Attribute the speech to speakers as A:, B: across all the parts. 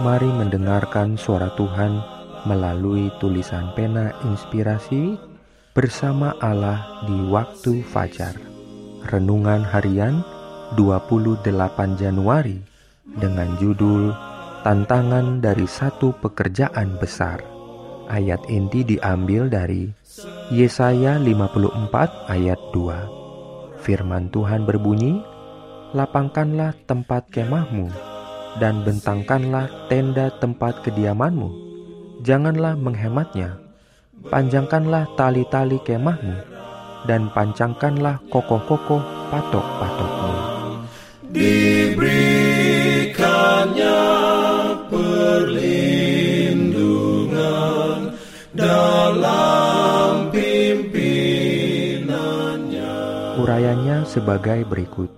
A: Mari mendengarkan suara Tuhan melalui tulisan pena inspirasi bersama Allah di waktu fajar. Renungan harian 28 Januari dengan judul Tantangan dari satu pekerjaan besar. Ayat inti diambil dari Yesaya 54 ayat 2. Firman Tuhan berbunyi, Lapangkanlah tempat kemahmu dan bentangkanlah tenda tempat kediamanmu. Janganlah menghematnya. Panjangkanlah tali-tali kemahmu dan pancangkanlah kokoh-kokoh patok-patokmu.
B: Diberikannya perlindungan dalam pimpinannya.
A: Urayanya sebagai berikut.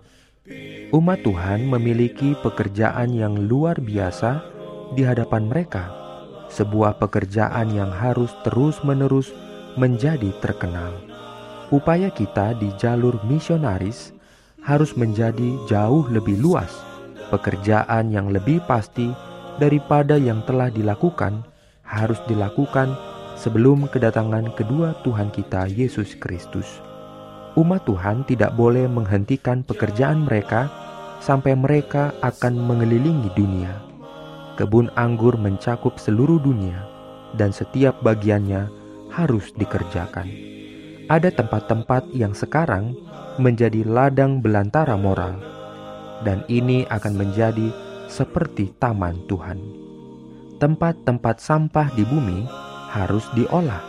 A: Umat Tuhan memiliki pekerjaan yang luar biasa di hadapan mereka, sebuah pekerjaan yang harus terus-menerus menjadi terkenal. Upaya kita di jalur misionaris harus menjadi jauh lebih luas, pekerjaan yang lebih pasti daripada yang telah dilakukan harus dilakukan sebelum kedatangan kedua Tuhan kita Yesus Kristus. Umat Tuhan tidak boleh menghentikan pekerjaan mereka sampai mereka akan mengelilingi dunia. Kebun anggur mencakup seluruh dunia, dan setiap bagiannya harus dikerjakan. Ada tempat-tempat yang sekarang menjadi ladang belantara moral, dan ini akan menjadi seperti taman Tuhan. Tempat-tempat sampah di bumi harus diolah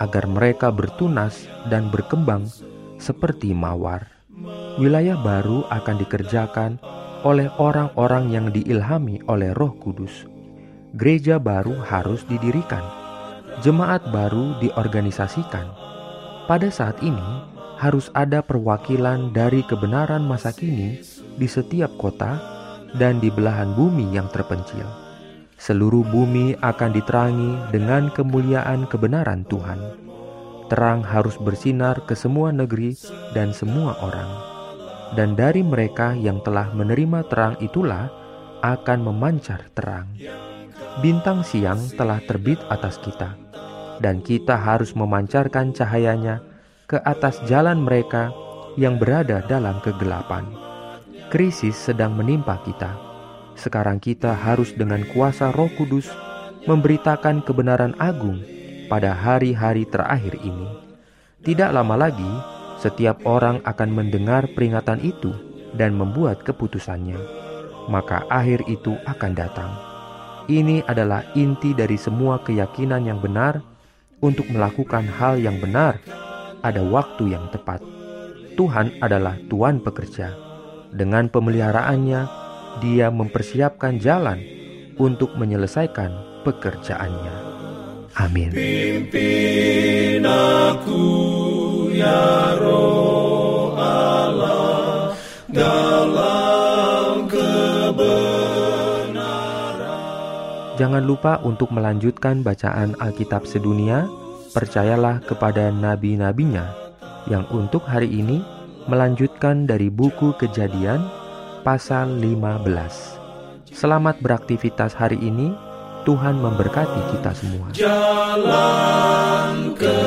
A: agar mereka bertunas dan berkembang seperti mawar wilayah baru akan dikerjakan oleh orang-orang yang diilhami oleh Roh Kudus. Gereja baru harus didirikan, jemaat baru diorganisasikan. Pada saat ini, harus ada perwakilan dari kebenaran masa kini di setiap kota dan di belahan bumi yang terpencil. Seluruh bumi akan diterangi dengan kemuliaan kebenaran Tuhan. Terang harus bersinar ke semua negeri dan semua orang dan dari mereka yang telah menerima terang itulah akan memancar terang. Bintang siang telah terbit atas kita, dan kita harus memancarkan cahayanya ke atas jalan mereka yang berada dalam kegelapan. Krisis sedang menimpa kita. Sekarang kita harus dengan kuasa Roh Kudus memberitakan kebenaran agung pada hari-hari terakhir ini. Tidak lama lagi, setiap orang akan mendengar peringatan itu dan membuat keputusannya. Maka akhir itu akan datang. Ini adalah inti dari semua keyakinan yang benar untuk melakukan hal yang benar. Ada waktu yang tepat. Tuhan adalah Tuhan pekerja. Dengan pemeliharaannya, Dia mempersiapkan jalan untuk menyelesaikan pekerjaannya. Amin.
B: Pimpin aku
A: Jangan lupa untuk melanjutkan bacaan Alkitab sedunia. Percayalah kepada nabi-nabinya yang untuk hari ini melanjutkan dari buku Kejadian pasal 15. Selamat beraktivitas hari ini. Tuhan memberkati kita semua.
B: Jalan ke